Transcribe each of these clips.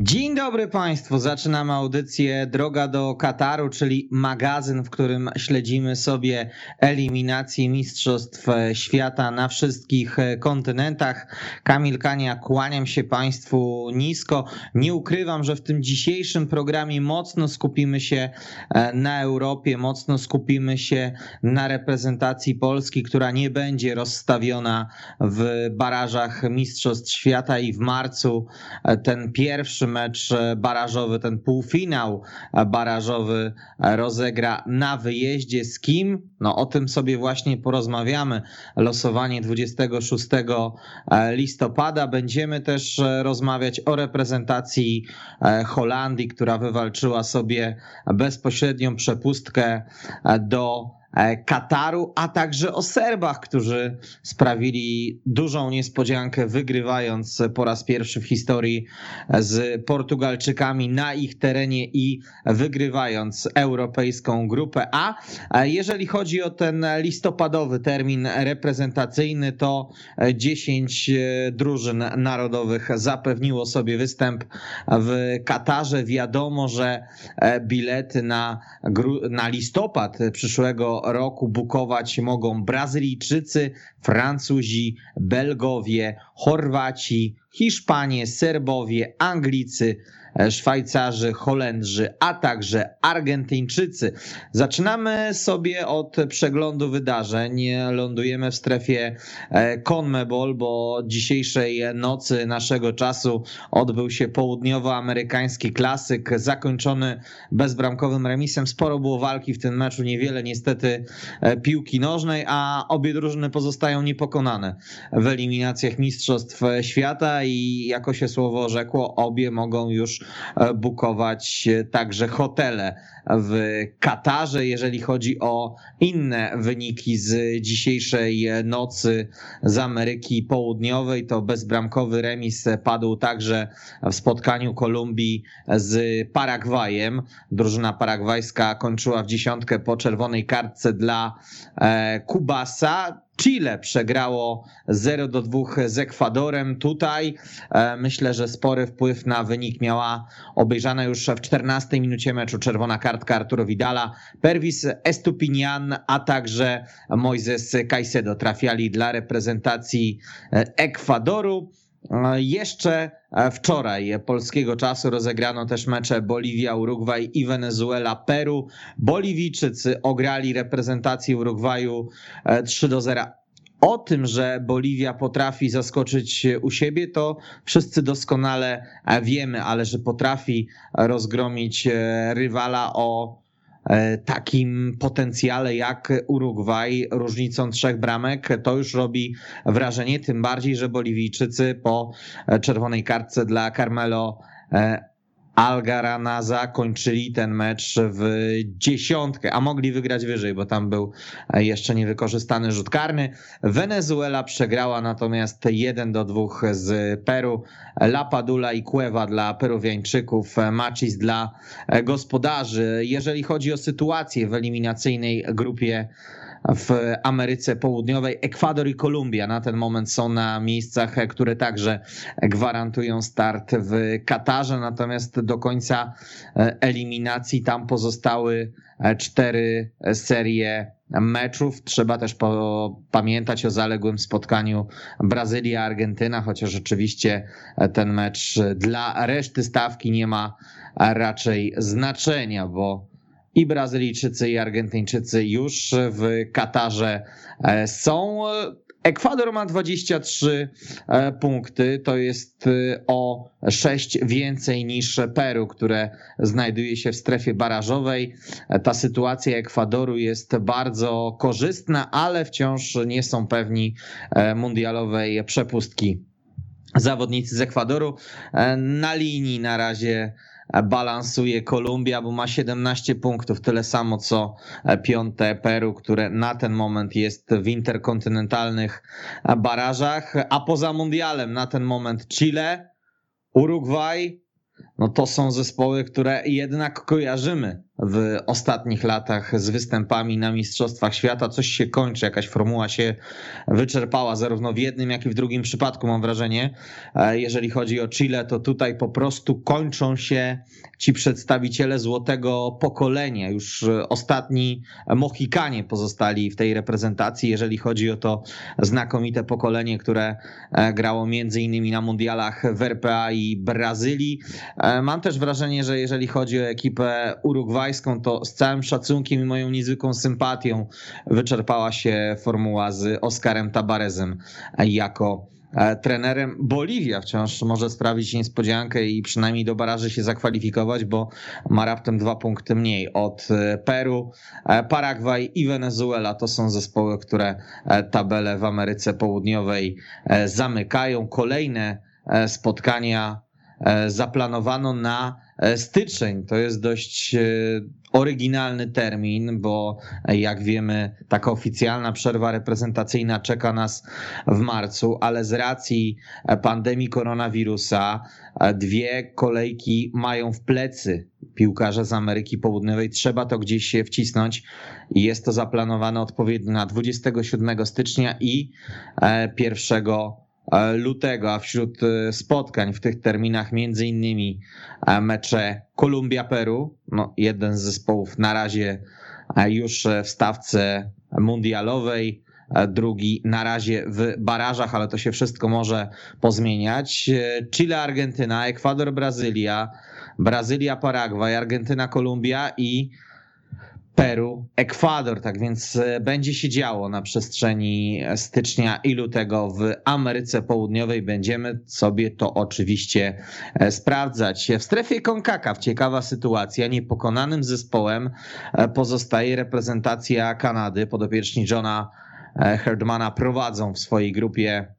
Dzień dobry Państwu. Zaczynamy audycję Droga do Kataru, czyli magazyn, w którym śledzimy sobie eliminację Mistrzostw Świata na wszystkich kontynentach. Kamil Kania, kłaniam się Państwu nisko. Nie ukrywam, że w tym dzisiejszym programie mocno skupimy się e, na Europie, mocno skupimy się na reprezentacji Polski, która nie będzie rozstawiona w barażach Mistrzostw Świata i w marcu e, ten pierwszy mecz barażowy, ten półfinał barażowy rozegra na wyjeździe. Z kim? No o tym sobie właśnie porozmawiamy. Losowanie 26 listopada. Będziemy też rozmawiać o reprezentacji Holandii, która wywalczyła sobie bezpośrednią przepustkę do E, Kataru, a także o Serbach, którzy sprawili dużą niespodziankę, wygrywając po raz pierwszy w historii z Portugalczykami na ich terenie i wygrywając europejską grupę A. E, jeżeli chodzi o ten listopadowy termin reprezentacyjny, to 10 drużyn narodowych zapewniło sobie występ w Katarze. Wiadomo, że e, bilety na, na listopad przyszłego roku bukować mogą Brazylijczycy, Francuzi, Belgowie, Chorwaci, Hiszpanie, Serbowie, Anglicy, Szwajcarzy, Holendrzy, a także Argentyńczycy. Zaczynamy sobie od przeglądu wydarzeń. Lądujemy w strefie e, CONMEBOL, bo dzisiejszej nocy naszego czasu odbył się południowoamerykański klasyk, zakończony bezbramkowym remisem. Sporo było walki w tym meczu, niewiele niestety e, piłki nożnej, a obie drużyny pozostają niepokonane w eliminacjach Mistrzostw Świata i jako się słowo rzekło, obie mogą już E, bukować także hotele w Katarze. Jeżeli chodzi o inne wyniki z dzisiejszej nocy z Ameryki Południowej, to bezbramkowy remis padł także w spotkaniu Kolumbii z Paragwajem. Drużyna paragwajska kończyła w dziesiątkę po czerwonej kartce dla e, Kubasa. Chile przegrało 0 do 2 z Ekwadorem. Tutaj e, myślę, że spory wpływ na wynik miała obejrzana już w 14 minucie meczu czerwona kartka Arturo Vidala, Pervis Estupinian, a także Moises Caicedo trafiali dla reprezentacji e, Ekwadoru. E, jeszcze wczoraj polskiego czasu rozegrano też mecze Boliwia, Urugwaj i Wenezuela, Peru. Boliwijczycy ograli reprezentację Urugwaju 3 do 0. O tym, że Boliwia potrafi zaskoczyć u siebie, to wszyscy doskonale wiemy, ale że potrafi rozgromić e, rywala o e, takim potencjale jak Urugwaj, różnicą trzech bramek, to już robi wrażenie, tym bardziej, że Boliwijczycy po e, czerwonej kartce dla Carmelo Algarana zakończyli ten mecz w dziesiątkę, a mogli wygrać wyżej, bo tam był jeszcze niewykorzystany rzut karny. Wenezuela przegrała natomiast 1 do 2 z Peru. Lapadula i Cueva dla Peruwiańczyków, Macis dla gospodarzy. Jeżeli chodzi o sytuację w eliminacyjnej grupie w Ameryce Południowej. Ekwador i Kolumbia na ten moment są na miejscach, które także gwarantują start w Katarze, natomiast do końca eliminacji tam pozostały cztery serie meczów. Trzeba też po, pamiętać o zaległym spotkaniu Brazylia-Argentyna, chociaż rzeczywiście ten mecz dla reszty stawki nie ma raczej znaczenia, bo i Brazylijczycy, i Argentyńczycy już w Katarze e, są. Ekwador ma 23 e, punkty, to jest e, o 6 więcej niż Peru, które znajduje się w strefie barażowej. Ta sytuacja Ekwadoru jest bardzo korzystna, ale wciąż nie są pewni mundialowej przepustki. Zawodnicy z Ekwadoru na linii na razie balansuje Kolumbia, bo ma 17 punktów, tyle samo co piąte Peru, które na ten moment jest w interkontynentalnych barażach, a poza mundialem na ten moment Chile, Urugwaj, no to są zespoły, które jednak kojarzymy w ostatnich latach z występami na Mistrzostwach Świata. Coś się kończy, jakaś formuła się wyczerpała, zarówno w jednym, jak i w drugim przypadku, mam wrażenie. E, jeżeli chodzi o Chile, to tutaj po prostu kończą się ci przedstawiciele złotego pokolenia. Już ostatni Mohikanie pozostali w tej reprezentacji, jeżeli chodzi o to znakomite pokolenie, które e, grało między innymi na mundialach w RPA i Brazylii. E, mam też wrażenie, że jeżeli chodzi o ekipę urugwajską, to z całym szacunkiem i moją niezwykłą sympatią wyczerpała się formuła z Oskarem Tabarezem jako E, trenerem. Boliwia wciąż może sprawić niespodziankę i przynajmniej do baraży się zakwalifikować, bo ma raptem dwa punkty mniej od e, Peru. E, Paragwaj i Wenezuela to są zespoły, które tabelę w Ameryce Południowej zamykają. Kolejne spotkania zaplanowano na styczeń. To jest dość oryginalny termin, bo jak wiemy, taka oficjalna przerwa reprezentacyjna czeka nas w marcu, ale z racji pandemii koronawirusa dwie kolejki mają w plecy piłkarze z Ameryki Południowej. Trzeba to gdzieś się wcisnąć i jest to zaplanowane odpowiednio na 27 stycznia i 1 E, lutego, a wśród e, spotkań w tych terminach między innymi e, mecze Kolumbia-Peru, no jeden z zespołów na razie już w stawce mundialowej, drugi na razie w barażach, ale to się wszystko może pozmieniać. Chile, Argentyna, Ekwador, Brazylia, Brazylia, Paragwaj, Argentyna, Kolumbia i Peru, Ekwador, tak więc e, będzie się działo na przestrzeni stycznia i lutego w Ameryce Południowej. Będziemy sobie to oczywiście e, sprawdzać. W strefie CONCACAF ciekawa sytuacja. Niepokonanym zespołem e, pozostaje reprezentacja Kanady. Podopieczni Johna Herdmana prowadzą w swojej grupie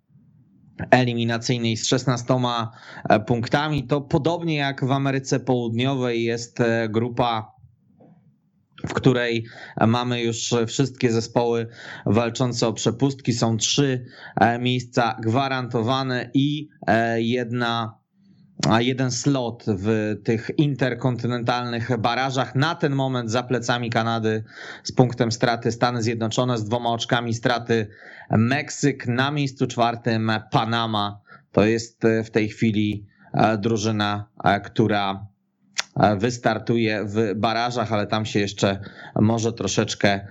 eliminacyjnej z 16 punktami. To podobnie jak w Ameryce Południowej jest grupa w której mamy już wszystkie zespoły walczące o przepustki. Są trzy e, miejsca gwarantowane i e, jedna jeden slot w tych interkontynentalnych barażach. Na ten moment za plecami Kanady z punktem straty Stany Zjednoczone, z dwoma oczkami straty Meksyk. Na miejscu czwartym Panama. To jest e, w tej chwili drużyna, która wystartuje w barażach, ale tam się jeszcze może troszeczkę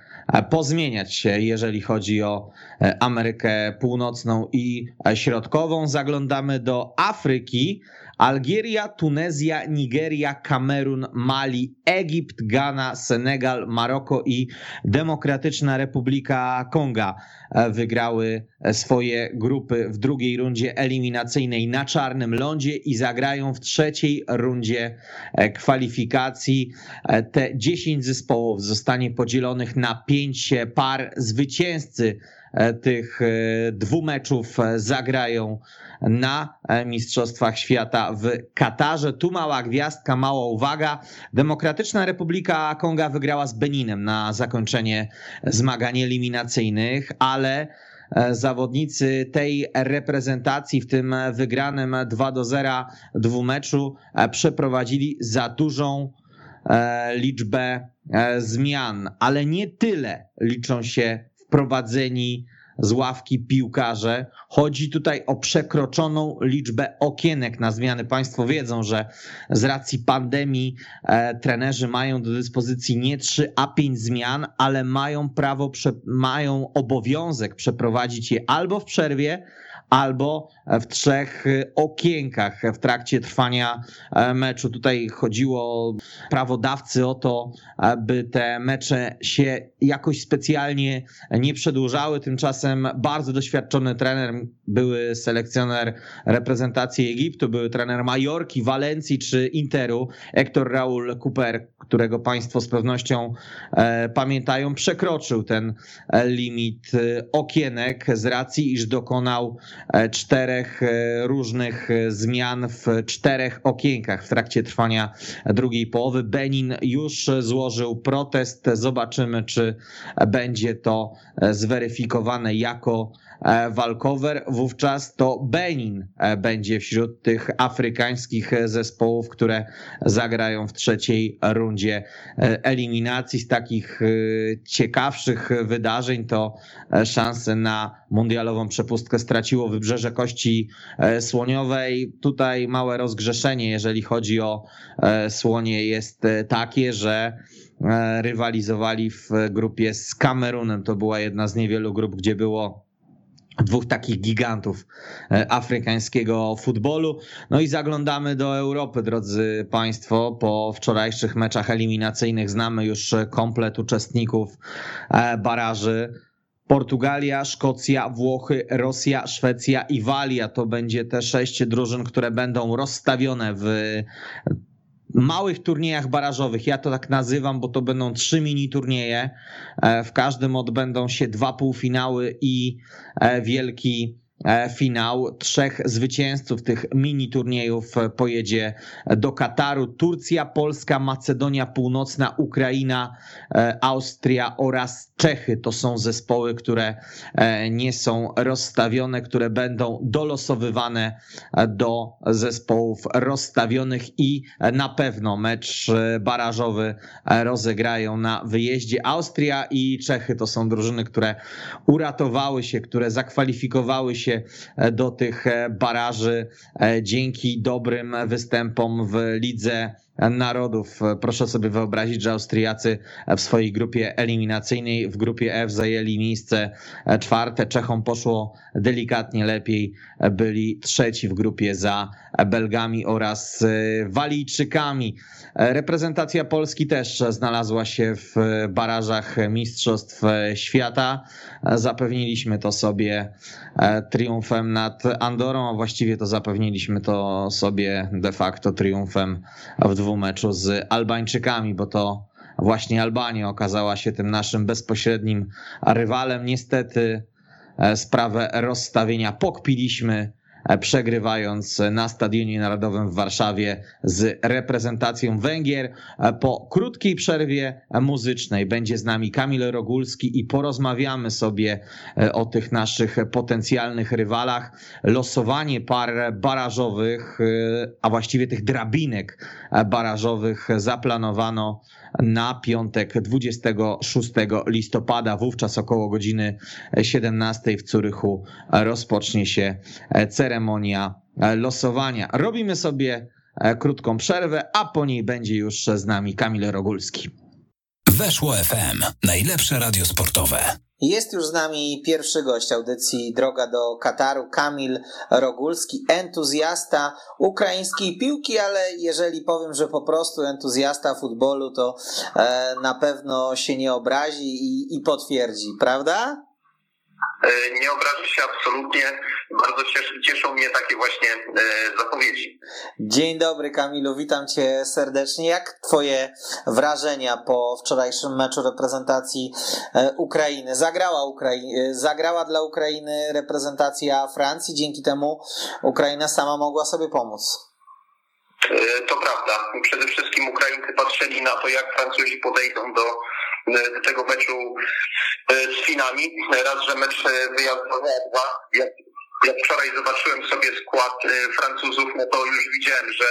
pozmieniać się, jeżeli chodzi o e, Amerykę Północną i Środkową. Zaglądamy do Afryki. Algieria, Tunezja, Nigeria, Kamerun, Mali, Egipt, Ghana, Senegal, Maroko i Demokratyczna Republika Konga e, wygrały swoje grupy w drugiej rundzie eliminacyjnej na czarnym lądzie i zagrają w trzeciej rundzie e, kwalifikacji. E, te 10 zespołów zostanie podzielonych na 5 par. Zwycięzcy tych dwóch meczów zagrają na e, Mistrzostwach Świata w Katarze. Tu mała gwiazdka, mała uwaga. Demokratyczna Republika Konga wygrała z Beninem na zakończenie zmagań eliminacyjnych, ale e, zawodnicy tej reprezentacji w tym wygranym 2 do 0 dwumeczu e, przeprowadzili za dużą liczbę zmian, ale nie tyle liczą się wprowadzeni z ławki piłkarze. Chodzi tutaj o przekroczoną liczbę okienek na zmiany. Państwo wiedzą, że z racji pandemii e, trenerzy mają do dyspozycji nie 3, a 5 zmian, ale mają prawo, mają obowiązek przeprowadzić je albo w przerwie, albo w trzech okienkach w trakcie trwania e, meczu. Tutaj chodziło prawodawcy o to, aby te mecze się jakoś specjalnie nie przedłużały. Tymczasem bardzo doświadczony trener, były selekcjoner reprezentacji Egiptu, były trener Majorki, Walencji czy Interu, Hector Raul Cooper, którego Państwo z pewnością e, pamiętają, przekroczył ten e, limit okienek z racji, iż dokonał czterech różnych zmian w czterech okienkach w trakcie trwania drugiej połowy. Benin już złożył protest. Zobaczymy, czy będzie to zweryfikowane jako E, walkover, wówczas to Benin e, będzie wśród tych afrykańskich zespołów, które zagrają w trzeciej rundzie e, eliminacji. Z takich ciekawszych wydarzeń to szanse na mundialową przepustkę straciło Wybrzeże Kości Słoniowej. Tutaj małe rozgrzeszenie, jeżeli chodzi o słonie, jest takie, że rywalizowali w grupie z Kamerunem. To była jedna z niewielu grup, gdzie było dwóch takich gigantów e, afrykańskiego futbolu. No i zaglądamy do Europy, drodzy Państwo. Po wczorajszych meczach eliminacyjnych znamy już komplet uczestników e, baraży. Portugalia, Szkocja, Włochy, Rosja, Szwecja i Walia to będzie te sześć drużyn, które będą rozstawione w małych turniejach barażowych. Ja to tak nazywam, bo to będą trzy mini turnieje. E, w każdym odbędą się dwa półfinały i e, wielki E, finał. Trzech zwycięzców tych mini turniejów pojedzie do Kataru. Turcja, Polska, Macedonia Północna, Ukraina, Austria oraz Czechy. To są zespoły, które e, nie są rozstawione, które będą dolosowywane do zespołów rozstawionych i na pewno mecz barażowy rozegrają na wyjeździe. Austria i Czechy to są drużyny, które uratowały się, które zakwalifikowały się e, do tych e, baraży e, dzięki dobrym występom w lidze narodów. Proszę sobie wyobrazić, że Austriacy w swojej grupie eliminacyjnej, w grupie F zajęli miejsce czwarte. Czechom poszło delikatnie lepiej. Byli trzeci w grupie za Belgami oraz Walijczykami. Reprezentacja Polski też znalazła się w barażach Mistrzostw Świata. Zapewniliśmy to sobie triumfem nad Andorą, a właściwie to zapewniliśmy to sobie de facto triumfem w dwumeczu z Albańczykami, bo to właśnie Albania okazała się tym naszym bezpośrednim rywalem. Niestety e, sprawę rozstawienia pokpiliśmy E, przegrywając na Stadionie Narodowym w Warszawie z reprezentacją Węgier. E, po krótkiej przerwie muzycznej będzie z nami Kamil Rogulski i porozmawiamy sobie e, o tych naszych potencjalnych rywalach. Losowanie par barażowych, a właściwie tych drabinek barażowych zaplanowano na piątek 26 listopada. Wówczas około godziny 17 w Curychu rozpocznie się ceremonia losowania. Robimy sobie krótką przerwę, a po niej będzie już z nami Kamil Rogulski. Weszło FM, najlepsze radio sportowe. Jest już z nami pierwszy gość audycji Droga do Kataru, Kamil Rogulski, entuzjasta ukraińskiej piłki, ale jeżeli powiem, że po prostu entuzjasta futbolu, to e, na pewno się nie obrazi i, i potwierdzi, prawda? E, nie obrażę się absolutnie. Bardzo cieszą mnie takie właśnie e, zapowiedzi. Dzień dobry Kamilu, witam cię serdecznie. Jak twoje wrażenia po wczorajszym meczu reprezentacji e, Ukrainy? Zagrała, Ukrai- zagrała dla Ukrainy reprezentacja Francji, dzięki temu Ukraina sama mogła sobie pomóc. To prawda. Przede wszystkim Ukraińcy patrzyli na to, jak Francuzi podejdą do tego meczu e, z Chinami. Raz, że mecz e, wyjazdowy, a dwa, jak, jak wczoraj zobaczyłem sobie skład Francuzów, no to już widziałem, że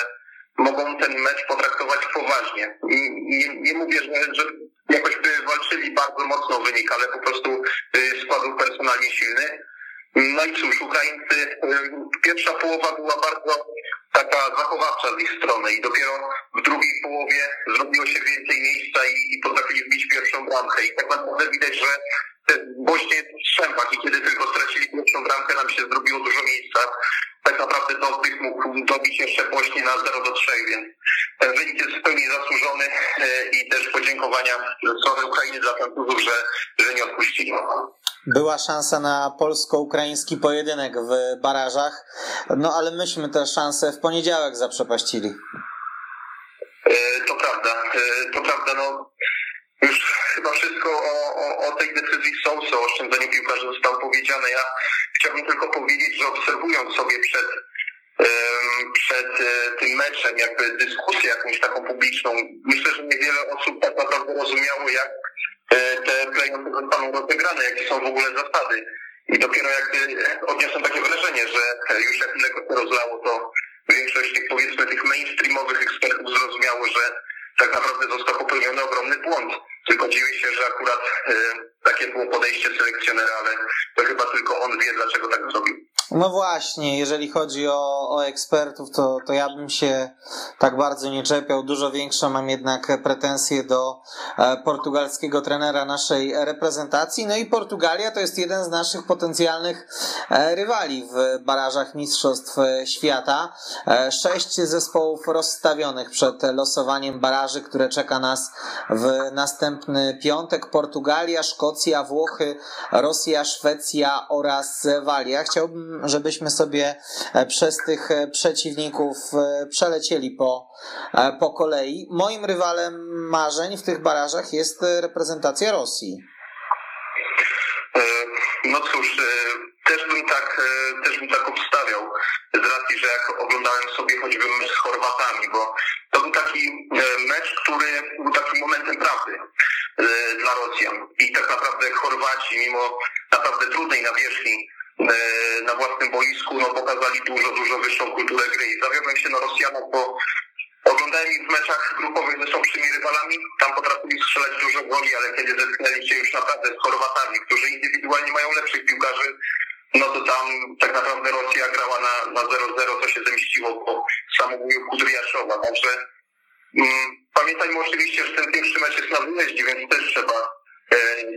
mogą ten mecz potraktować poważnie. Nie, nie mówię, że, że jakoś by walczyli bardzo mocno wynik, ale po prostu skład był personalnie silny. No i cóż, Ukraińcy, pierwsza połowa była bardzo taka zachowawcza z ich strony i dopiero w drugiej połowie zrobiło się więcej miejsca i, i potrafili wbić pierwszą bramkę. I tak naprawdę widać, że Bośnie jest w strzępach i kiedy tylko stracili pierwszą bramkę, nam się zrobiło dużo miejsca. Tak naprawdę Dobbych mógł dobić jeszcze Bośnie na 0 do 3, więc ten wynik jest w pełni zasłużony e, i też podziękowania strony Ukrainy dla Francuzów, że, że nie odpuścili. Była szansa na polsko-ukraiński pojedynek w barażach, no ale myśmy tę szansę w poniedziałek zaprzepaścili. E, to prawda, e, to prawda, no już chyba wszystko o, o, o tej decyzji Sousa, o oszczędzeniu piłkarzy zostało powiedziane. Ja chciałbym tylko powiedzieć, że obserwując sobie przed przed e, tym meczem, jakby dyskusję jakąś taką publiczną. Myślę, że niewiele osób tak naprawdę rozumiało, jak te play-offy zostaną rozegrane, jakie są w ogóle zasady. I dopiero jakby odniosłem takie wrażenie, że już jak mleko się rozlało, to większość tych powiedzmy tych mainstreamowych ekspertów zrozumiało, że tak naprawdę został popełniony ogromny błąd. Tylko dziwię się, że akurat y, takie było podejście selekcjonera, ale to chyba tylko on wie, dlaczego tak zrobił. No właśnie, jeżeli chodzi o, o ekspertów, to, to ja bym się tak bardzo nie czepiał. Dużo większe mam jednak pretensje do e, portugalskiego trenera naszej reprezentacji. No i Portugalia to jest jeden z naszych potencjalnych e, rywali w barażach Mistrzostw Świata. E, sześć zespołów rozstawionych przed losowaniem baraży, które czeka nas w następny piątek. Portugalia, Szkocja, Włochy, Rosja, Szwecja oraz Walia. Chciałbym żebyśmy sobie e, przez tych e, przeciwników e, przelecieli po, po kolei. Moim rywalem marzeń w tych barażach jest reprezentacja Rosji. No cóż, też bym tak, też bym tak obstawiał, z racji, że jak oglądałem sobie choćby mecz z Chorwatami, bo to był taki mecz, który był takim momentem prawdy dla Rosjan. I tak naprawdę Chorwaci, mimo naprawdę trudnej nawierzchni, na własnym boisku no, pokazali dużo, dużo wyższą kulturę gry. Zawiodłem się na Rosjanach, bo oglądałem ich w meczach grupowych ze słabszymi rywalami, tam potrafili strzelać dużo goli, ale kiedy zetknęli się już naprawdę z Chorwatami, którzy indywidualnie mają lepszych piłkarzy, no to tam tak naprawdę Rosja grała na, na 0-0, co się zemściło po samobuju Kudryaszowa. Także mm, pamiętajmy oczywiście, że ten pierwszy mecz jest na wyjeździe, więc też trzeba E,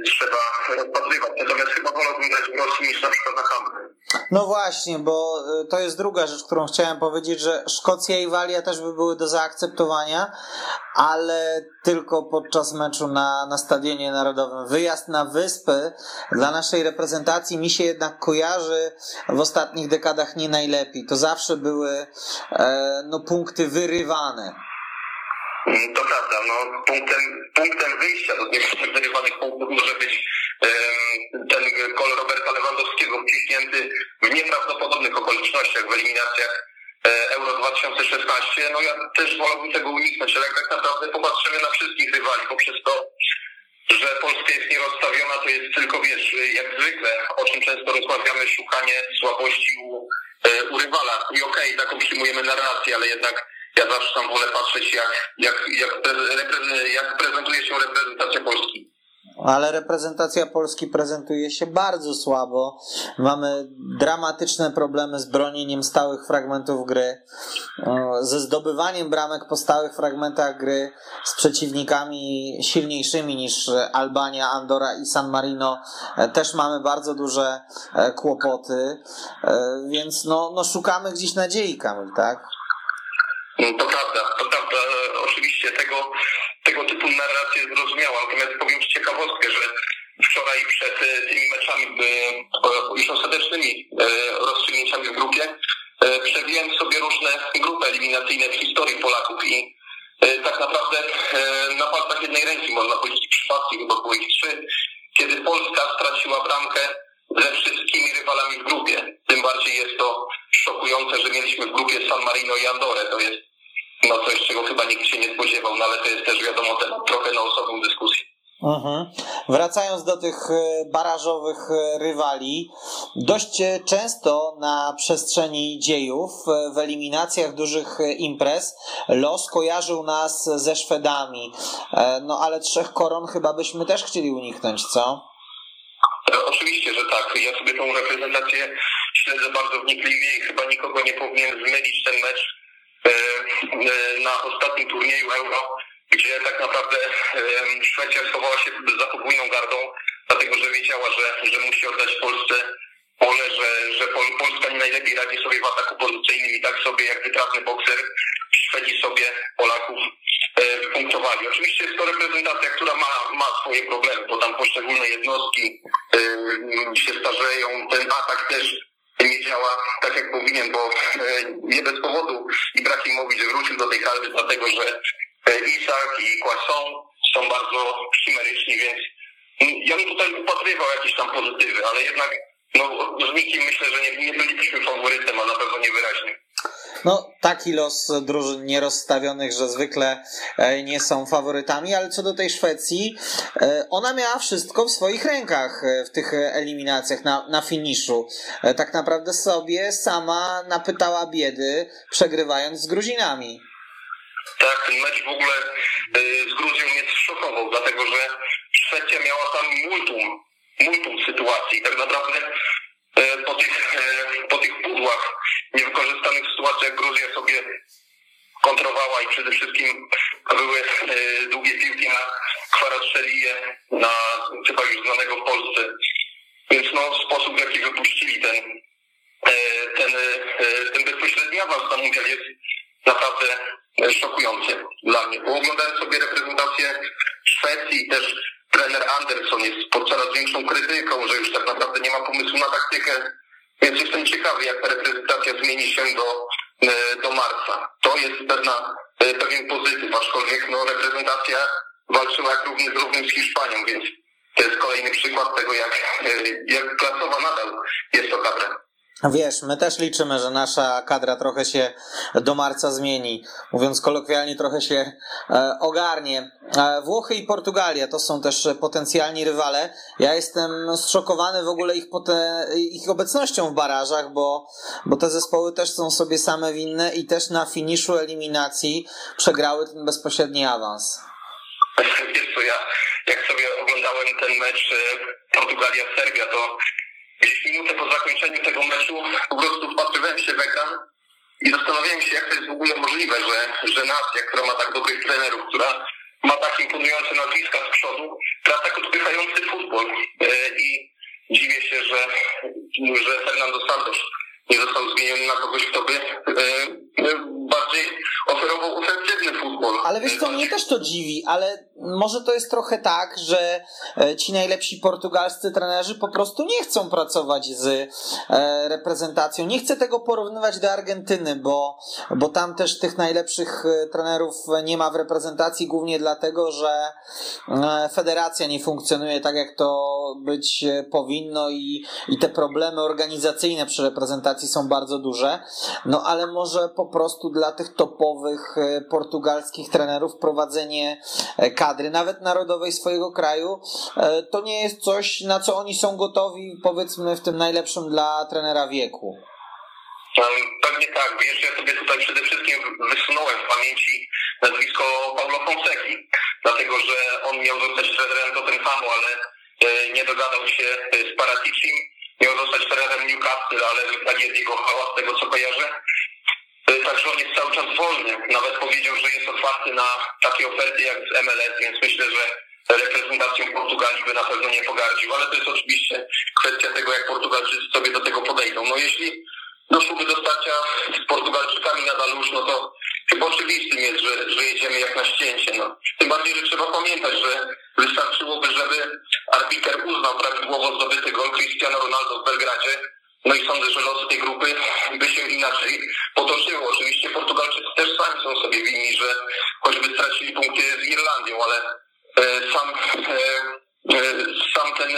trzeba rozpatrywać. Natomiast chyba wolałbym grać w Rosji niż na przykład na Hamry. No właśnie, bo e, to jest druga rzecz, którą chciałem powiedzieć, że Szkocja i Walia też by były do zaakceptowania, ale tylko podczas meczu na, na Stadionie Narodowym. Wyjazd na wyspy dla naszej reprezentacji mi się jednak kojarzy w ostatnich dekadach nie najlepiej. To zawsze były e, no, punkty wyrywane to prawda, no, punktem, punktem wyjścia do tych wyrywanych punktów może być um, ten gol Roberta Lewandowskiego wciśnięty w nieprawdopodobnych okolicznościach w eliminacjach e, Euro 2016. No ja też wolałbym tego uniknąć, ale jak tak naprawdę popatrzymy na wszystkich rywali poprzez to, że Polska jest nierozstawiona, to jest tylko, wiesz, jak zwykle, o czym często rozmawiamy, szukanie słabości u, e, u rywala. I okej, okay, taką przyjmujemy narrację, ale jednak ja zawsze tam wolę patrzeć, jak, jak, jak, jak prezentuje się reprezentacja Polski. Ale reprezentacja Polski prezentuje się bardzo słabo. Mamy dramatyczne problemy z bronieniem stałych fragmentów gry, ze zdobywaniem bramek po stałych fragmentach gry z przeciwnikami silniejszymi niż Albania, Andora i San Marino. E, też mamy bardzo duże e, kłopoty, e, więc no, no szukamy gdzieś nadziei, Kamil, tak? To prawda, to prawda. Oczywiście tego, tego typu narracje zrozumiałam. Natomiast powiem Ci ciekawostkę, że wczoraj przed e, tymi meczami e, już ostatecznymi e, rozstrzygnięciami w grupie przewijałem sobie różne grupy eliminacyjne w historii Polaków i tak naprawdę na palcach jednej ręki można powiedzieć przypadki, chyba było ich trzy, kiedy Polska straciła bramkę ze wszystkimi rywalami w grupie. Tym bardziej jest to szokujące, że mieliśmy w grupie San Marino i Andorę. To jest no coś, czego chyba nikt się nie spodziewał, no ale to jest też wiadomo temat trochę na osobną dyskusję. Mhm. Wracając do tych e, barażowych e, rywali, dość e, często na przestrzeni dziejów w eliminacjach dużych imprez los kojarzył nas ze Szwedami. No ale trzech koron chyba byśmy też chcieli uniknąć, co? Oczywiście, że tak. Ja sobie tą reprezentację śledzę bardzo wnikliwie i chyba nikogo nie powinien zmylić ten mecz na ostatnim turnieju Euro, gdzie tak naprawdę Szwecja schowała się za podwójną gardą, dlatego że wiedziała, że, że musi oddać Polsce pole, że, że Polska nie najlepiej radzi sobie w ataku pozycyjnym i tak sobie jak wytrawny bokser Szwedzi sobie Polaków e, punktowali. Oczywiście jest to reprezentacja, która ma, ma swoje problemy, bo tam poszczególne jednostki się starzeją, ten atak też nie działa tak jak powinien, bo e, nie bez powodu Ibrahimowicz wrócił do tej kadry, dlatego że e, Isak i Kłasą są bardzo chimeryczni, więc ja bym tutaj upatrywał jakieś tam pozytywy, ale jednak no, z nikim myślę, że nie, nie bylibyśmy faworytem, a na pewno nie wyraźnie. No, taki los drużyn nierozstawionych, że zwykle e, nie są faworytami, ale co do tej Szwecji, e, ona miała wszystko w swoich rękach e, w tych eliminacjach na, na finiszu. Tak naprawdę sobie sama napytała biedy, przegrywając z Gruzinami. Tak, ten mecz w ogóle z Gruzją mnie zszokował, dlatego że Szwecja miała tam multum, multum sytuacji. Tak naprawdę po tych, po tych pudłach niewykorzystanych sytuacjach Gruzja sobie kontrowała i przede wszystkim były e, długie piłki na Kwaraszeliję, na chyba już znanego w Polsce. Więc no, sposób w jaki wypuścili ten, e, ten, e, ten bezpośredni awans na mundial jest naprawdę szokujący dla mnie. Bo oglądałem sobie reprezentację Szwecji też trener Anderson jest pod coraz większą krytyką, że już tak naprawdę nie ma pomysłu na taktykę więc jestem ciekawy, jak ta reprezentacja zmieni się do, e, do marca. To jest pewna, e, pewien pozytyw, aczkolwiek no, reprezentacja walczyła jak równy z równym z Hiszpanią, więc to jest kolejny przykład tego, jak, e, jak klasowa nadal jest to kadra. Wiesz, my też liczymy, że nasza kadra trochę się do marca zmieni. Mówiąc kolokwialnie, trochę się e, ogarnie. E, Włochy i Portugalia to są też potencjalni rywale. Ja jestem zszokowany w ogóle ich, ich obecnością w barażach, bo, bo te zespoły też są sobie same winne i też na finiszu eliminacji przegrały ten bezpośredni awans. Wiesz co, ja jak sobie oglądałem ten mecz e, Portugalia-Serbia, to Gdzieś minutę po zakończeniu tego meczu po prostu wpatrywałem się w ekran i zastanawiałem się, jak to jest w ogóle możliwe, że, że nacja, która ma tak dobrych trenerów, która ma tak imponujące nazwiska z przodu, gra tak odpychający futbol. E, I dziwię się, że, że Fernando Santos nie został zmieniony na kogoś, kto by e, bardziej oferował ofensywny futbol. Ale wiesz co, mnie też to dziwi, ale może to jest trochę tak, że e, ci najlepsi portugalscy trenerzy po prostu nie chcą pracować z e, reprezentacją. Nie chcę tego porównywać do Argentyny, bo, bo tam też tych najlepszych e, trenerów nie ma w reprezentacji, głównie dlatego, że federacja nie funkcjonuje tak, jak to być powinno i, i te problemy organizacyjne przy reprezentacji są bardzo duże. No ale może po prostu dla tych topowych portugalskich trenerów prowadzenie kadry, nawet narodowej swojego kraju, e, to nie jest coś, na co oni są gotowi, powiedzmy, w tym najlepszym dla trenera wieku. Pewnie tak. Wiesz, ja sobie tutaj przede wszystkim wysunąłem w pamięci nazwisko Paulo Fonseki, dlatego że on miał zostać trenerem Tottenhamu, ale e, nie dogadał się z Paraticim. Miał zostać trenerem Newcastle, ale wypadnie jego hała z tego co kojarzę. E, także on jest cały czas wolny. Nawet powiedział, że jest otwarty na takie oferty jak z MLS, więc myślę, że reprezentacją Portugalii by na pewno nie pogardził, ale to jest oczywiście kwestia tego, jak Portugalczycy sobie do tego podejdą. No jeśli doszłoby do starcia z Portugalczykami na Dalusz, no to chyba oczywistym jest, że, że jedziemy jak na ścięcie. No. Tym bardziej, że trzeba pamiętać, że wystarczyłoby, żeby arbiter uznał prawidłowo zdobyty gol Cristiano Ronaldo w Belgradzie, no i sądzę, że losy tej grupy by się inaczej potoczyły. Oczywiście Portugalczycy też sami są sobie winni, że choćby stracili punkty z Irlandią, ale e, sam, e, e, sam ten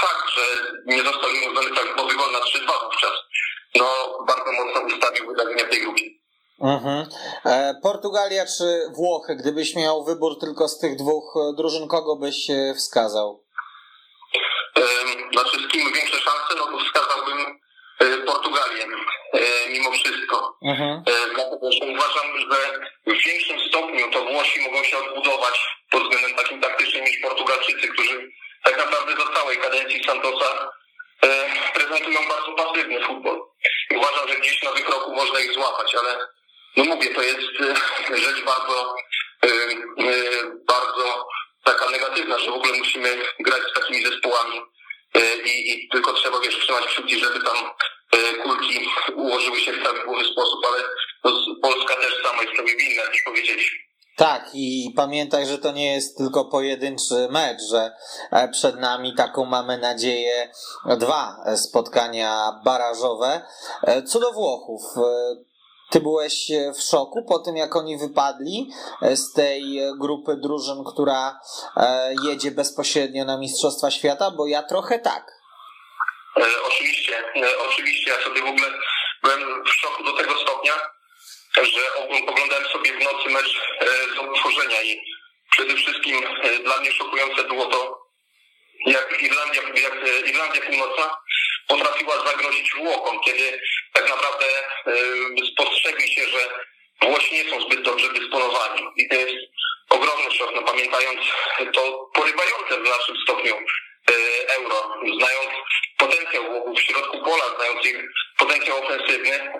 fakt, że nie został im uznany prawidłowy gol na 3-2 wówczas, no bardzo mocno ustawił wydarzenia w tej grupie. Mhm. Portugalia czy Włochy? Gdybyś miał wybór tylko z tych dwóch drużyn, kogo byś wskazał? Znaczy z kim większe szanse, no to wskazałbym E, Portugalię e, mimo wszystko. Mhm. E, dlatego, że uważam, że w większym stopniu to Włosi mogą się odbudować pod względem takim taktycznym niż Portugalczycy, którzy tak naprawdę za całej kadencji Santosa prezentują bardzo pasywny futbol. I uważam, że gdzieś na wykroku można ich złapać, ale no mówię, to jest rzecz bardzo, bardzo taka negatywna, że w ogóle musimy grać z takimi zespołami E, i, i tylko trzeba wiesz, trzymać kciuki, żeby tam e, kulki ułożyły się w prawidłowy sposób, ale Polska też sama jest sobie winna, już powiedzieliśmy. Tak, i pamiętaj, że to nie jest tylko pojedynczy mecz, że e, przed nami taką mamy nadzieję dwa spotkania barażowe. Co do Włochów, Ty byłeś w szoku po tym, jak oni wypadli z tej grupy drużyn, która jedzie bezpośrednio na Mistrzostwa Świata? Bo ja trochę tak. Oczywiście, oczywiście. Ja sobie w ogóle byłem w szoku do tego stopnia, że oglądałem sobie w nocy mecz z utworzenia i przede wszystkim dla mnie szokujące było to, jak Irlandia, jak Irlandia Północna potrafiła zagrozić Włochom, kiedy tak naprawdę spostrzegli się, że Włosi nie są zbyt dobrze dysponowani. I to jest ogromny szok, no pamiętając to porywające w naszym stopniu euro, znając potencjał Włochów w środku pola, znając ich potencjał ofensywny,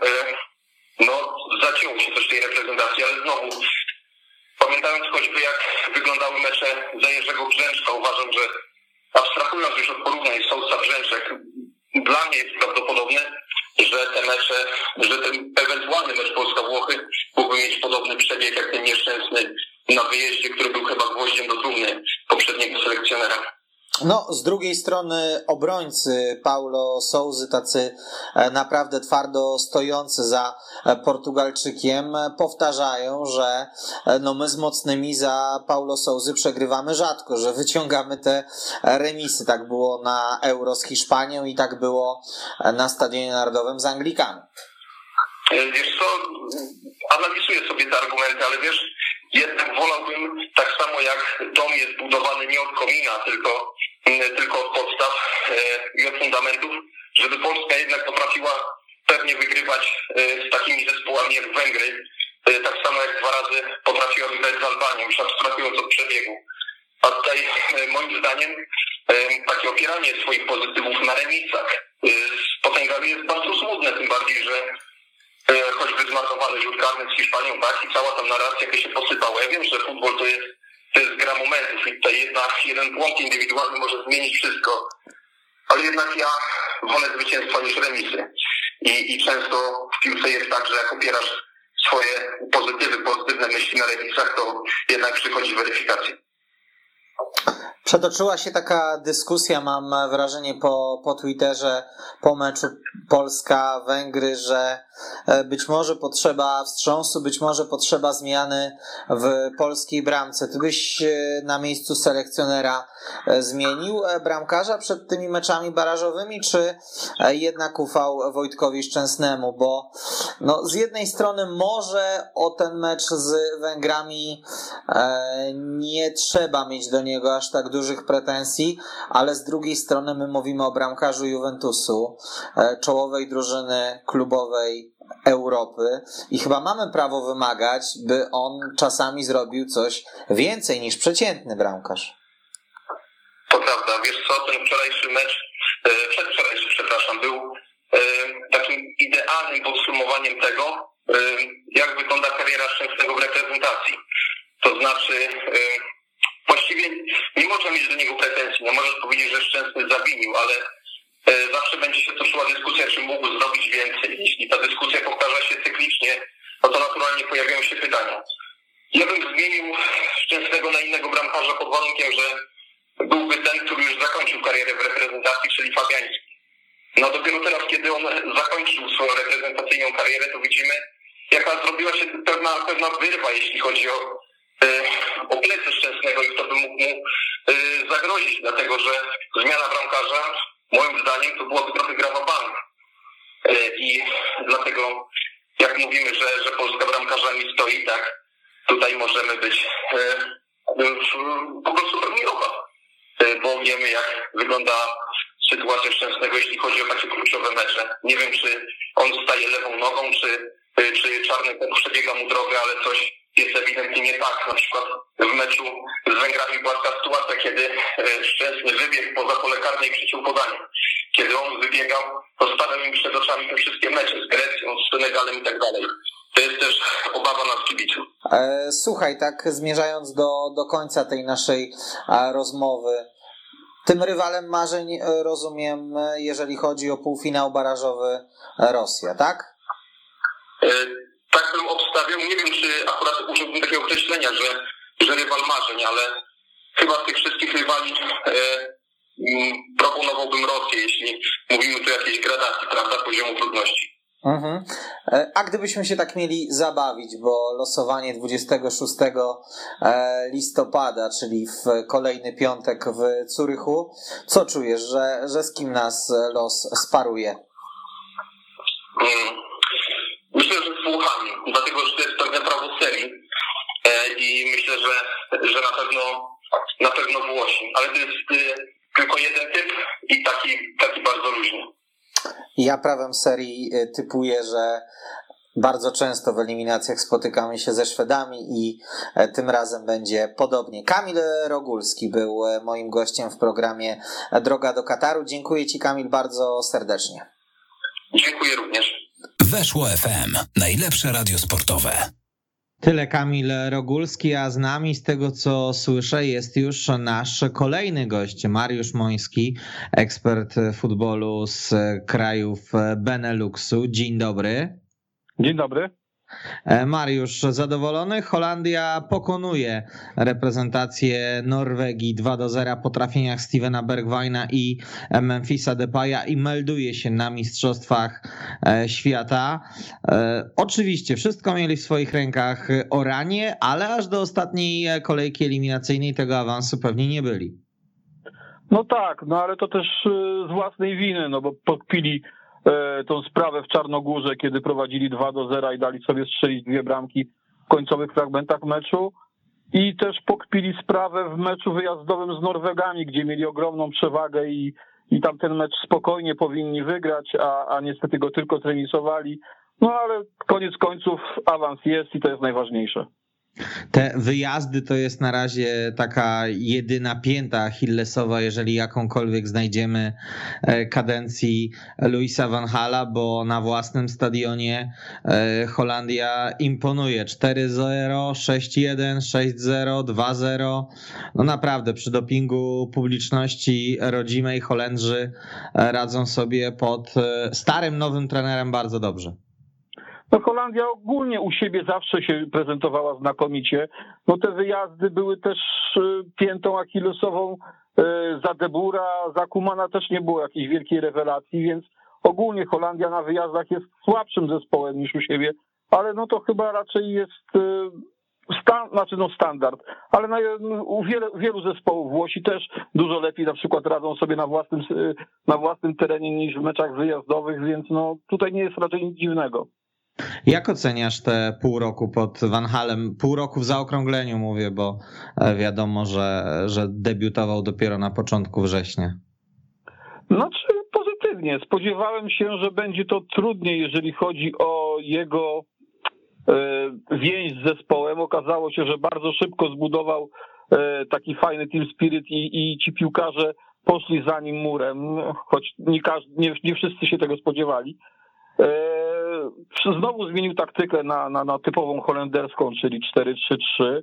no zacięło się coś tej reprezentacji, ale znowu pamiętając choćby jak wyglądały mecze za Jerzego Brzęczka, uważam, że abstrahując już od porównań Sousa Mnie jest prawdopodobne, że te mecze, że ten ewentualny mecz Polska-Włochy mógłby mieć podobny przebieg jak ten nieszczęsny na wyjeździe, który był chyba gwoździem do trumny poprzedniego selekcjonera. No, z drugiej strony obrońcy Paulo Souzy, tacy e, naprawdę twardo stojący za e, Portugalczykiem, e, powtarzają, że no my z mocnymi za Paulo Souzy przegrywamy rzadko, że wyciągamy te remisy. Tak było na Euro z Hiszpanią i tak było na Stadionie Narodowym z Anglikami. Wiesz co, analizuję sobie te argumenty, ale wiesz, jednak wolałbym tak samo jak dom jest budowany nie od komina, tylko, tylko od podstaw e, i od fundamentów, żeby Polska jednak potrafiła pewnie wygrywać e, z takimi zespołami jak Węgry, e, tak samo jak dwa razy potrafiła wygrać z Albanią, już abstrahując od przebiegu. A tutaj moim zdaniem takie opieranie swoich pozytywów na remisach z potęgami jest bardzo złudne, tym bardziej, że choćby zmarnowany rzut karny z Hiszpanią, tak, i cała tam narracja jaka się posypała. Ja wiem, że futbol to jest, to jest gra momentów i tutaj jedna, jeden błąd indywidualny może zmienić wszystko, ale jednak ja wolę zwycięstwa niż remisy. I, I często w piłce jest tak, że jak opierasz swoje pozytywy, pozytywne myśli na remisach, to jednak przychodzi weryfikacja. Przetoczyła się taka dyskusja, mam wrażenie, po, po Twitterze, po meczu Polska-Węgry, że e, być może potrzeba wstrząsu, być może potrzeba zmiany w polskiej bramce. Ty byś e, na miejscu selekcjonera e, zmienił bramkarza przed tymi meczami barażowymi, czy jednak ufał Wojtkowi Szczęsnemu? Bo no, z jednej strony może o ten mecz z Węgrami nie trzeba mieć do niego aż tak dużych pretensji, ale z drugiej strony my mówimy o bramkarzu Juventusu, e, czołowej drużyny klubowej Europy i chyba mamy prawo wymagać, by on czasami zrobił coś więcej niż przeciętny bramkarz. To prawda, wiesz co, ten wczorajszy mecz, e, przedwczorajszy, przepraszam, był e, takim idealnym podsumowaniem tego, jak wygląda kariera Szczęsnego w reprezentacji. To znaczy, właściwie nie można mieć do niego pretensji. No możesz powiedzieć, że Szczęsny zawinił, ale e, zawsze będzie się toczyła dyskusja, czy mógł zrobić więcej. Jeśli ta dyskusja powtarza się cyklicznie, no to naturalnie pojawiają się pytania. Ja bym zmienił Szczęsnego na innego bramkarza pod warunkiem, że byłby ten, który już zakończył karierę w reprezentacji, czyli Fabiański. No dopiero teraz, kiedy on zakończył swoją reprezentacyjną karierę, to widzimy, jaka zrobiła się pewna, pewna wyrwa, jeśli chodzi o E, o plecy Szczęsnego i kto by mógł mu e, zagrozić, dlatego że zmiana bramkarza moim zdaniem to byłaby trochę gra bank. E, I dlatego jak mówimy, że, że Polska bramkarzami stoi, tak tutaj możemy być po prostu pełniowa, bo wiemy jak wygląda sytuacja Szczęsnego, jeśli chodzi o takie kluczowe mecze. Nie wiem, czy on staje lewą nogą, czy, czy czarny przebiega mu drogę, ale coś jest ewidentnie nie tak. Na przykład w meczu z Węgrami była taka sytuacja, kiedy e, Szczęsny wybiegł poza pole karne i przyciął podanie. Kiedy on wybiegał, to stawiał mi przed oczami te wszystkie mecze z Grecją, z Senegalem i tak dalej. To jest też obawa nas kibiców. E, słuchaj, tak zmierzając do, do końca tej naszej rozmowy, tym rywalem marzeń e, rozumiem, jeżeli chodzi o półfinał barażowy Rosja, tak? Tak bym obstawiał. Nie wiem, czy akurat użyłbym takiego określenia, że, że rywal marzeń, ale chyba z tych wszystkich rywali e, proponowałbym Rosję, jeśli mówimy tu o jakiejś gradacji, prawda, poziomu trudności. Mhm. E, a gdybyśmy się tak mieli zabawić, bo losowanie 26 e, listopada, czyli w kolejny piątek w Curychu, co czujesz, że, że z kim nas los sparuje? Mm. Włochami, dlatego że to jest pewne prawo serii e, i myślę, że, że na pewno na pewno Włosi, ale to jest tylko jeden typ i taki, taki bardzo luźny. Ja prawem serii y, typuję, że bardzo często w eliminacjach spotykamy się ze Szwedami i e, tym razem będzie podobnie. Kamil Rogulski był e, moim gościem w programie Droga do Kataru. Dziękuję Ci, Kamil, bardzo serdecznie. Dziękuję również. Weszło FM. Najlepsze radio sportowe. Tyle Kamil Rogulski, a z nami z tego co słyszę jest już nasz kolejny gość, Mariusz Moński, ekspert futbolu z krajów Beneluxu. Dzień dobry. Dzień dobry. E, Mariusz, zadowolony? Holandia pokonuje reprezentację Norwegii 2 do 0 po trafieniach Stevena Bergwajna i Memphisa Depaya i melduje się na Mistrzostwach e, Świata. E, oczywiście wszystko mieli w swoich rękach Oranie, ale aż do ostatniej kolejki eliminacyjnej tego awansu pewnie nie byli. No tak, no ale to też z własnej winy, no bo podpili tą sprawę w Czarnogórze, kiedy prowadzili 2 do 0 i dali sobie strzelić dwie bramki w końcowych fragmentach meczu. I też pokpili sprawę w meczu wyjazdowym z Norwegami, gdzie mieli ogromną przewagę i, i tam ten mecz spokojnie powinni wygrać, a, a niestety go tylko trenisowali. No ale koniec końców awans jest i to jest najważniejsze. Te wyjazdy to jest na razie taka jedyna pięta Achillesowa, jeżeli jakąkolwiek znajdziemy e, kadencji Luisa Van Hala, bo na własnym stadionie e, Holandia imponuje 4-0, 6-1, 6-0, 2-0. No naprawdę przy dopingu publiczności rodzimej Holendrzy e, radzą sobie pod starym, nowym trenerem bardzo dobrze. No Holandia ogólnie u siebie zawsze się prezentowała znakomicie. No te wyjazdy były też y, piętą achillesową y, za Debura, za Kumana też nie było jakiejś wielkiej rewelacji, więc ogólnie Holandia na wyjazdach jest słabszym zespołem niż u siebie, ale no to chyba raczej jest y, Stan, znaczy no standard, ale na, u wiele, wielu zespołów Włosi też dużo lepiej na przykład radzą sobie na własnym, na własnym terenie niż w meczach wyjazdowych, więc no tutaj nie jest raczej nic dziwnego. Jak oceniasz te pół roku pod Van Halem? Pół roku w zaokrągleniu mówię, bo e, wiadomo, że, że debiutował dopiero na początku września. Znaczy pozytywnie. Spodziewałem się, że będzie to trudniej, jeżeli chodzi o jego e, więź z zespołem. Okazało się, że bardzo szybko zbudował e, taki fajny team spirit i, i ci piłkarze poszli za nim murem, choć nie, każdy, nie, nie wszyscy się tego spodziewali. Znowu zmienił taktykę na, na, na typową holenderską, czyli 4-3-3.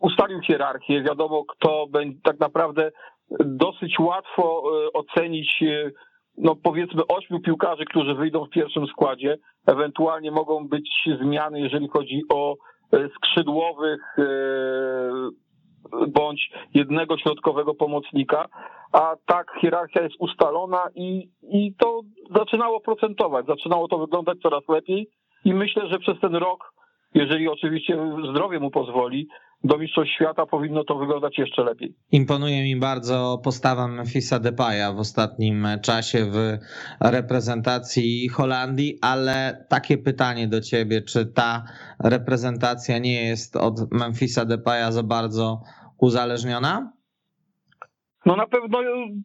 Ustalił hierarchię, wiadomo kto będzie tak naprawdę dosyć łatwo ocenić no powiedzmy ośmiu piłkarzy, którzy wyjdą w pierwszym składzie. Ewentualnie mogą być zmiany, jeżeli chodzi o skrzydłowych bądź jednego środkowego pomocnika, a tak hierarchia jest ustalona i, i to zaczynało procentować, zaczynało to wyglądać coraz lepiej i myślę, że przez ten rok, jeżeli oczywiście zdrowie mu pozwoli, do Mistrzostw Świata powinno to wyglądać jeszcze lepiej. Imponuje mi bardzo postawa Memphisa Depaya w ostatnim czasie w reprezentacji Holandii, ale takie pytanie do ciebie, czy ta reprezentacja nie jest od Memphisa Depaya za bardzo uzależniona? No na pewno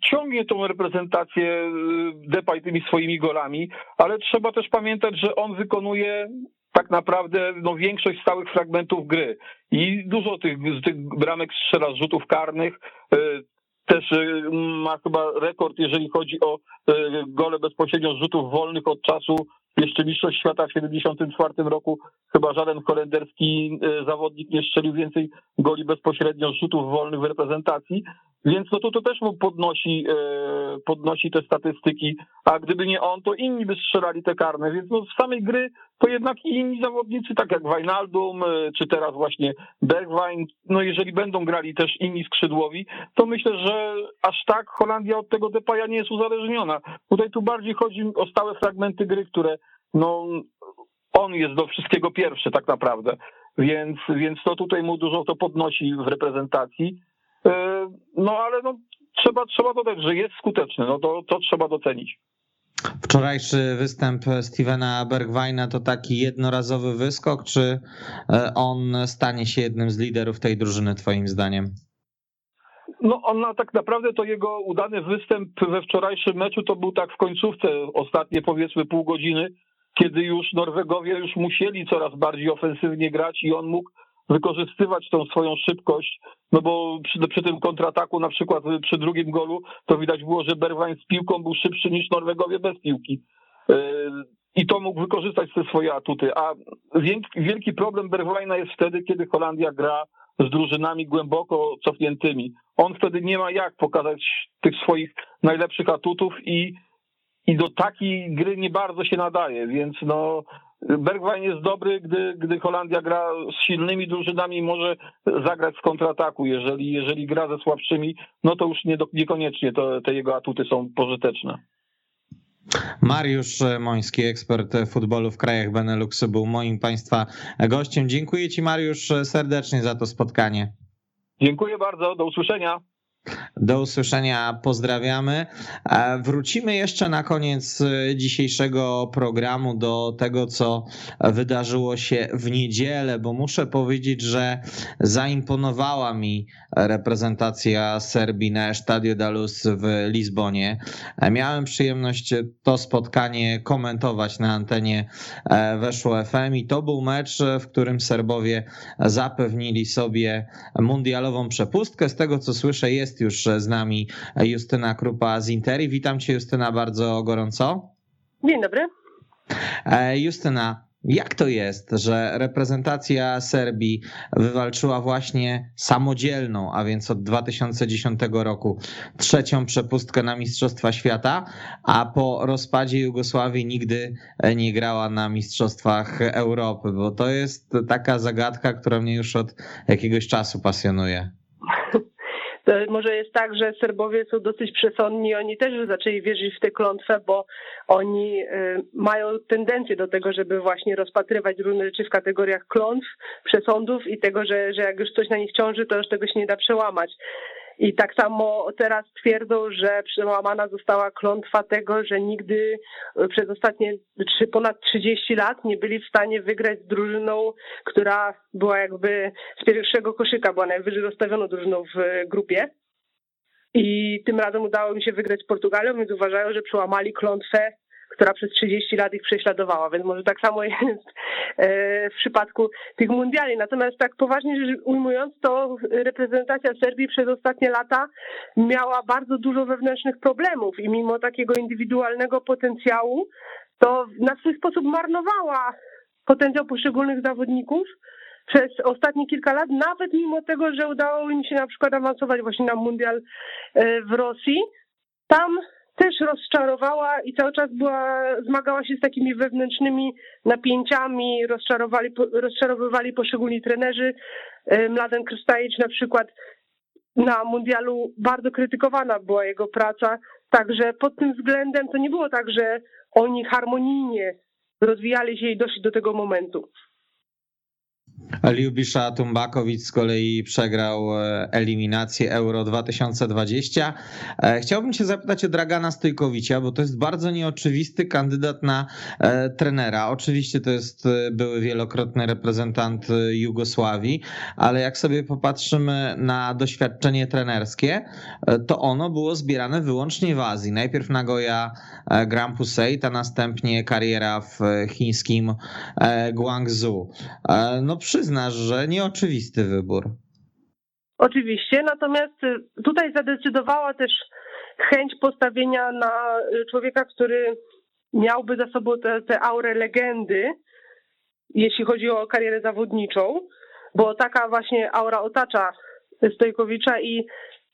ciągnie tą reprezentację y, Depay tymi swoimi golami, ale trzeba też pamiętać, że on wykonuje tak naprawdę no, większość stałych fragmentów gry. I dużo tych, tych bramek strzela z rzutów karnych. Y, też y, ma chyba rekord, jeżeli chodzi o gole bezpośrednio z rzutów wolnych od czasu. Jeszcze mistrzostw świata w 74 roku. Chyba żaden holenderski zawodnik nie strzelił więcej goli bezpośrednio z rzutów wolnych w reprezentacji, więc no to, to też mu podnosi, podnosi te statystyki, a gdyby nie on, to inni by strzelali te karne, więc no z samej gry to jednak i inni zawodnicy, tak jak Wijnaldum, czy teraz właśnie Bergwijn, no jeżeli będą grali też inni skrzydłowi, to myślę, że aż tak Holandia od tego Depaja nie jest uzależniona. Tutaj tu bardziej chodzi o stałe fragmenty gry, które no on jest do wszystkiego pierwszy tak naprawdę, więc, więc to tutaj mu dużo to podnosi w reprezentacji. E, no ale no, trzeba, trzeba dodać, że jest skuteczny, no to, to trzeba docenić. Wczorajszy występ Stevena Bergwajna to taki jednorazowy wyskok, czy e, on stanie się jednym z liderów tej drużyny, Twoim zdaniem? No on tak naprawdę to jego udany występ we wczorajszym meczu to był tak w końcówce, ostatnie powiedzmy pół godziny, kiedy już Norwegowie już musieli coraz bardziej ofensywnie grać i on mógł wykorzystywać tą swoją szybkość, no bo przy, przy tym kontrataku, na przykład przy drugim golu, to widać było, że Berwań z piłką był szybszy niż Norwegowie bez piłki. Yy, I to mógł wykorzystać te swoje atuty. A wielki problem Bergwajna jest wtedy, kiedy Holandia gra z drużynami głęboko cofniętymi. On wtedy nie ma jak pokazać tych swoich najlepszych atutów i, i do takiej gry nie bardzo się nadaje, więc no Bergwijn jest dobry, gdy, gdy Holandia gra z silnymi drużynami, może zagrać z kontrataku. Jeżeli, jeżeli gra ze słabszymi, no to już nie, niekoniecznie to, te jego atuty są pożyteczne. Mariusz Moński, ekspert futbolu w krajach Beneluxu, był moim Państwa gościem. Dziękuję Ci, Mariusz, serdecznie za to spotkanie. Dziękuję bardzo, do usłyszenia. Do usłyszenia, pozdrawiamy. E, wrócimy jeszcze na koniec e, dzisiejszego programu do tego, co wydarzyło się w niedzielę, bo muszę powiedzieć, że zaimponowała mi reprezentacja Serbii na Estadio da Luz w Lizbonie. E, miałem przyjemność to spotkanie komentować na antenie Weszło FM i to był mecz, w którym Serbowie zapewnili sobie mundialową przepustkę. Z tego, co słyszę, jest jest już z nami Justyna Krupa z Interi. Witam cię Justyna bardzo gorąco. Dzień dobry. E, Justyna, jak to jest, że reprezentacja Serbii wywalczyła właśnie samodzielną, a więc od 2010 roku, trzecią przepustkę na Mistrzostwa Świata, a po rozpadzie Jugosławii nigdy nie grała na Mistrzostwach Europy? Bo to jest taka zagadka, która mnie już od jakiegoś czasu pasjonuje. Może jest tak, że Serbowie są dosyć przesądni, oni też zaczęli wierzyć w tę klątwę, bo oni y, mają tendencję do tego, żeby właśnie rozpatrywać różne rzeczy w kategoriach klątw, przesądów i tego, że, że jak już coś na nich ciąży, to już tego się nie da przełamać. I tak samo teraz twierdzą, że przełamana została klątwa tego, że nigdy przez ostatnie czy ponad 30 lat nie byli w stanie wygrać z drużyną, która była jakby z pierwszego koszyka, była najwyżej rozstawioną drużyną w grupie. I tym razem udało mi się wygrać z Portugalią, więc uważają, że przełamali klątwę która przez 30 lat ich prześladowała, więc może tak samo jest e, w przypadku tych mundiali. Natomiast tak poważnie rzecz ujmując, to reprezentacja Serbii przez ostatnie lata miała bardzo dużo wewnętrznych problemów i mimo takiego indywidualnego potencjału, to na swój sposób marnowała potencjał poszczególnych zawodników przez ostatnie kilka lat, nawet mimo tego, że udało im się na przykład awansować właśnie na mundial e, w Rosji, tam też rozczarowała i cały czas była, zmagała się z takimi wewnętrznymi napięciami, rozczarowali, rozczarowywali poszczególni trenerzy. Mladen Krstajic na przykład na mundialu bardzo krytykowana była jego praca, także pod tym względem to nie było tak, że oni harmonijnie rozwijali się i doszli do tego momentu. Liubisza Tumbakowicz z kolei przegrał e, eliminację Euro 2020. E, chciałbym się zapytać o Dragana Stojkowicza, bo to jest bardzo nieoczywisty kandydat na e, trenera. Oczywiście to jest były wielokrotny reprezentant Jugosławii, ale jak sobie popatrzymy na doświadczenie trenerskie, to ono było zbierane wyłącznie w Azji. Najpierw Nagoya Grand Puseit, a następnie kariera w chińskim Guangzhou. No przyznasz, że nieoczywisty wybór. Oczywiście, natomiast y, tutaj zadecydowała też chęć postawienia na człowieka, który miałby za sobą tę aurę legendy, jeśli chodzi o karierę zawodniczą, bo taka właśnie aura otacza Stojkowicza i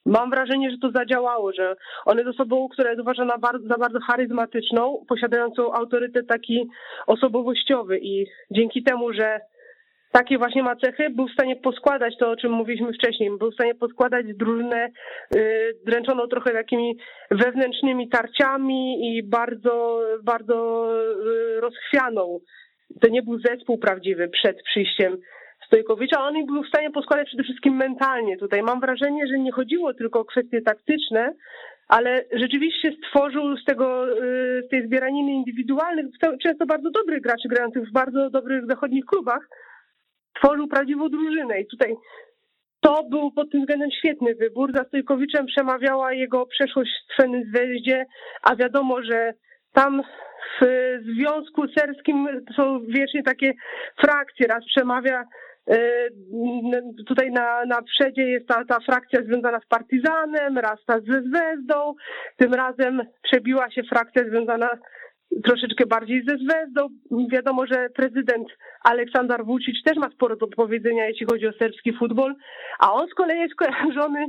mam wrażenie, że to zadziałało, że on jest osobą, która jest uważana bardzo, za bardzo charyzmatyczną, posiadającą autorytet taki osobowościowy i dzięki temu, że takie właśnie ma cechy, był w stanie poskładać to, o czym mówiliśmy wcześniej, był w stanie poskładać drużynę yy, dręczoną trochę takimi wewnętrznymi tarciami i bardzo, bardzo yy, rozchwianą. To nie był zespół prawdziwy przed przyjściem Stojkowicza, on był w stanie poskładać przede wszystkim mentalnie. Tutaj mam wrażenie, że nie chodziło tylko o kwestie taktyczne, ale rzeczywiście stworzył z tego, z tej zbieraniny indywidualnych, często bardzo dobrych graczy grających w bardzo dobrych zachodnich klubach, tworzył prawdziwą drużynę i tutaj to był pod tym względem świetny wybór. Za Stojkowiczem przemawiała jego przeszłość w Fenyzweździe, a wiadomo, że tam w Związku Serbskim są wiecznie takie frakcje. Raz przemawia e, Tutaj na, na przedzie jest ta, ta frakcja związana z Partyzanem, raz ta ze Zvezdą. Tym razem przebiła się frakcja związana troszeczkę bardziej ze Zvezdą. Wiadomo, że prezydent Aleksander Vucic też ma sporo do powiedzenia, jeśli chodzi o serbski futbol, a on z kolei jest kojarzony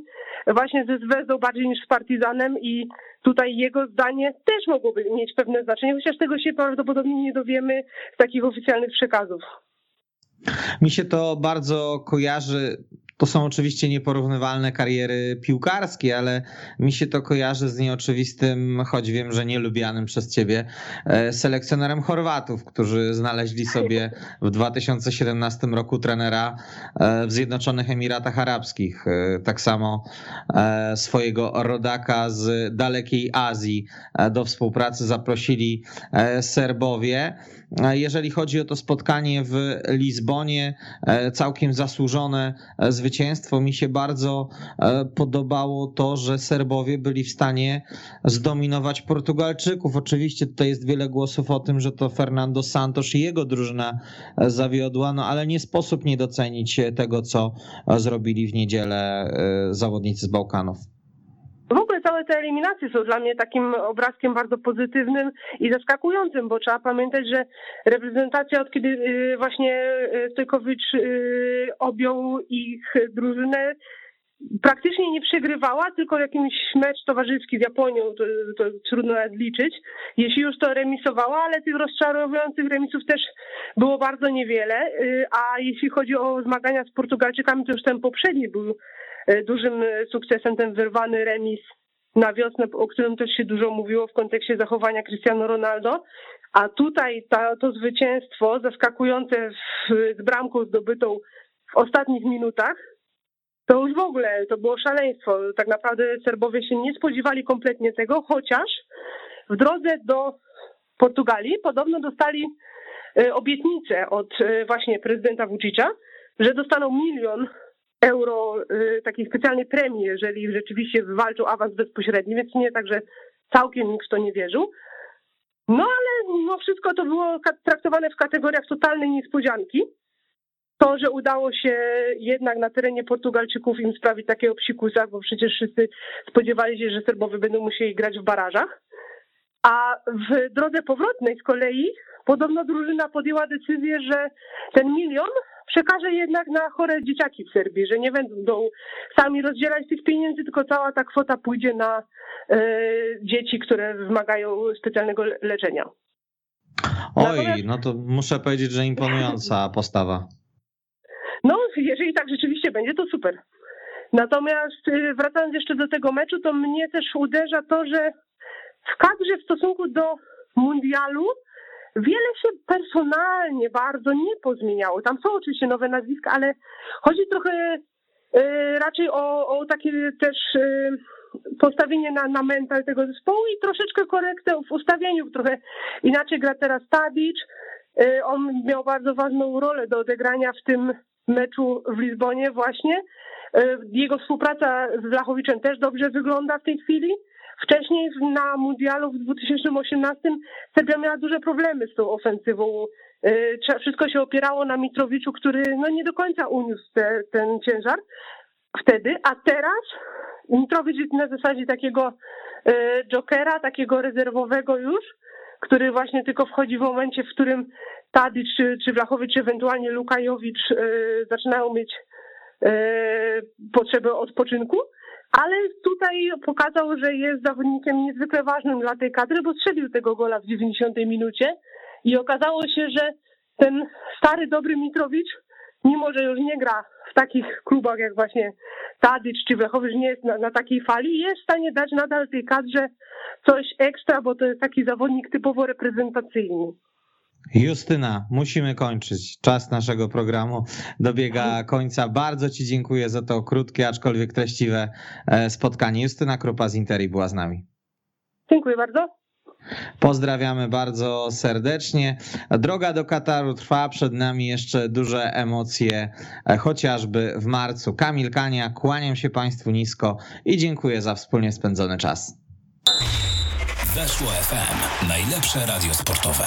właśnie ze Zvezdą bardziej niż z Partizanem i tutaj jego zdanie też mogłoby mieć pewne znaczenie, chociaż tego się prawdopodobnie nie dowiemy z takich oficjalnych przekazów. Mi się to bardzo kojarzy to są oczywiście nieporównywalne kariery piłkarskie, ale mi się to kojarzy z nieoczywistym, choć wiem, że nielubianym przez ciebie, e, selekcjonerem Chorwatów, którzy znaleźli sobie w 2017 roku trenera e, w Zjednoczonych Emiratach Arabskich. E, tak samo swojego rodaka z dalekiej Azji do współpracy zaprosili Serbowie. Jeżeli chodzi o to spotkanie w Lizbonie, całkiem zasłużone zwycięstwo. Mi się bardzo e, podobało to, że Serbowie byli w stanie zdominować Portugalczyków. Oczywiście tutaj jest wiele głosów o tym, że to Fernando Santos i jego drużyna e, zawiodła, no ale nie sposób nie docenić tego, co e, zrobili w niedzielę zawodnicy z Bałkanów. W ogóle całe te eliminacje są dla mnie takim obrazkiem bardzo pozytywnym i zaskakującym, bo trzeba pamiętać, że reprezentacja od kiedy y, właśnie y, Stojkowicz y, objął ich drużynę, praktycznie nie przegrywała, tylko jakiś mecz towarzyski z Japonią, to, to trudno nawet liczyć. Jeśli już to remisowała, ale tych rozczarowujących remisów też było bardzo niewiele. A jeśli chodzi o zmagania z Portugalczykami, to już ten poprzedni był dużym e, sukcesem ten wyrwany remis na wiosnę, o którym też się dużo mówiło w kontekście zachowania Cristiano Ronaldo. A tutaj ta, to zwycięstwo zaskakujące w, z bramką zdobytą w ostatnich minutach, to już w ogóle to było szaleństwo. Tak naprawdę Serbowie się nie spodziewali kompletnie tego, chociaż w drodze do Portugalii podobno dostali e, obietnicę od właśnie prezydenta Vucicia, że dostaną milion euro y, takiej specjalnej premii, jeżeli rzeczywiście wywalczył awans bezpośredni, więc nie tak, że całkiem nikt w to nie wierzył. No ale no wszystko to było traktowane w kategoriach totalnej niespodzianki. To, że udało się jednak na terenie Portugalczyków im sprawić takiego psikusa, bo przecież wszyscy spodziewali się, że Serbowie będą musieli grać w barażach. A w drodze powrotnej z kolei podobno drużyna podjęła decyzję, że ten milion przekaże jednak na chore dzieciaki w Serbii, że nie będą sami rozdzielać tych pieniędzy, tylko cała ta kwota pójdzie na e, dzieci, które wymagają specjalnego leczenia. Oj, Natomiast... no to muszę powiedzieć, że imponująca postawa. No, jeżeli tak rzeczywiście będzie, to super. Natomiast y, wracając jeszcze do tego meczu, to mnie też uderza to, że w kadrze w stosunku do mundialu wiele się personalnie bardzo nie pozmieniało. Tam są oczywiście nowe nazwiska, ale chodzi trochę y, raczej o, o takie też y, postawienie na, na mental tego zespołu i troszeczkę korektę w ustawieniu. Trochę inaczej gra teraz Tadic. Y, on miał bardzo ważną rolę do odegrania w tym meczu w Lizbonie właśnie. Jego współpraca z Lachowiczem też dobrze wygląda w tej chwili. Wcześniej na mundialu w 2018 Serbia miała duże problemy z tą ofensywą. E, wszystko się opierało na Mitrowiczu, który no nie do końca uniósł te, ten ciężar wtedy, a teraz Mitrowicz jest na zasadzie takiego e, jokera, takiego rezerwowego już, który właśnie tylko wchodzi w momencie, w którym Tadic czy, czy czy ewentualnie Lukajowicz zaczynają mieć potrzebę odpoczynku. Ale tutaj pokazał, że jest zawodnikiem niezwykle ważnym dla tej kadry, bo strzelił tego gola w 90 minucie i okazało się, że ten stary, dobry Mitrowicz, mimo że już nie gra w takich klubach jak właśnie Tadic czy Wlechowicz, nie jest na, na takiej fali, jest w stanie dać nadal tej kadrze coś ekstra, bo to jest taki zawodnik typowo reprezentacyjny. Justyna, musimy kończyć. Czas naszego programu dobiega końca. Bardzo Ci dziękuję za to krótkie, aczkolwiek treściwe e, spotkanie. Justyna Krupa z Interi była z nami. Dziękuję bardzo. Pozdrawiamy bardzo serdecznie. Droga do Kataru trwa, przed nami jeszcze duże emocje, e, chociażby w marcu. Kamil Kania, kłaniam się Państwu nisko i dziękuję za wspólnie spędzony czas. Weszło FM, najlepsze radio sportowe.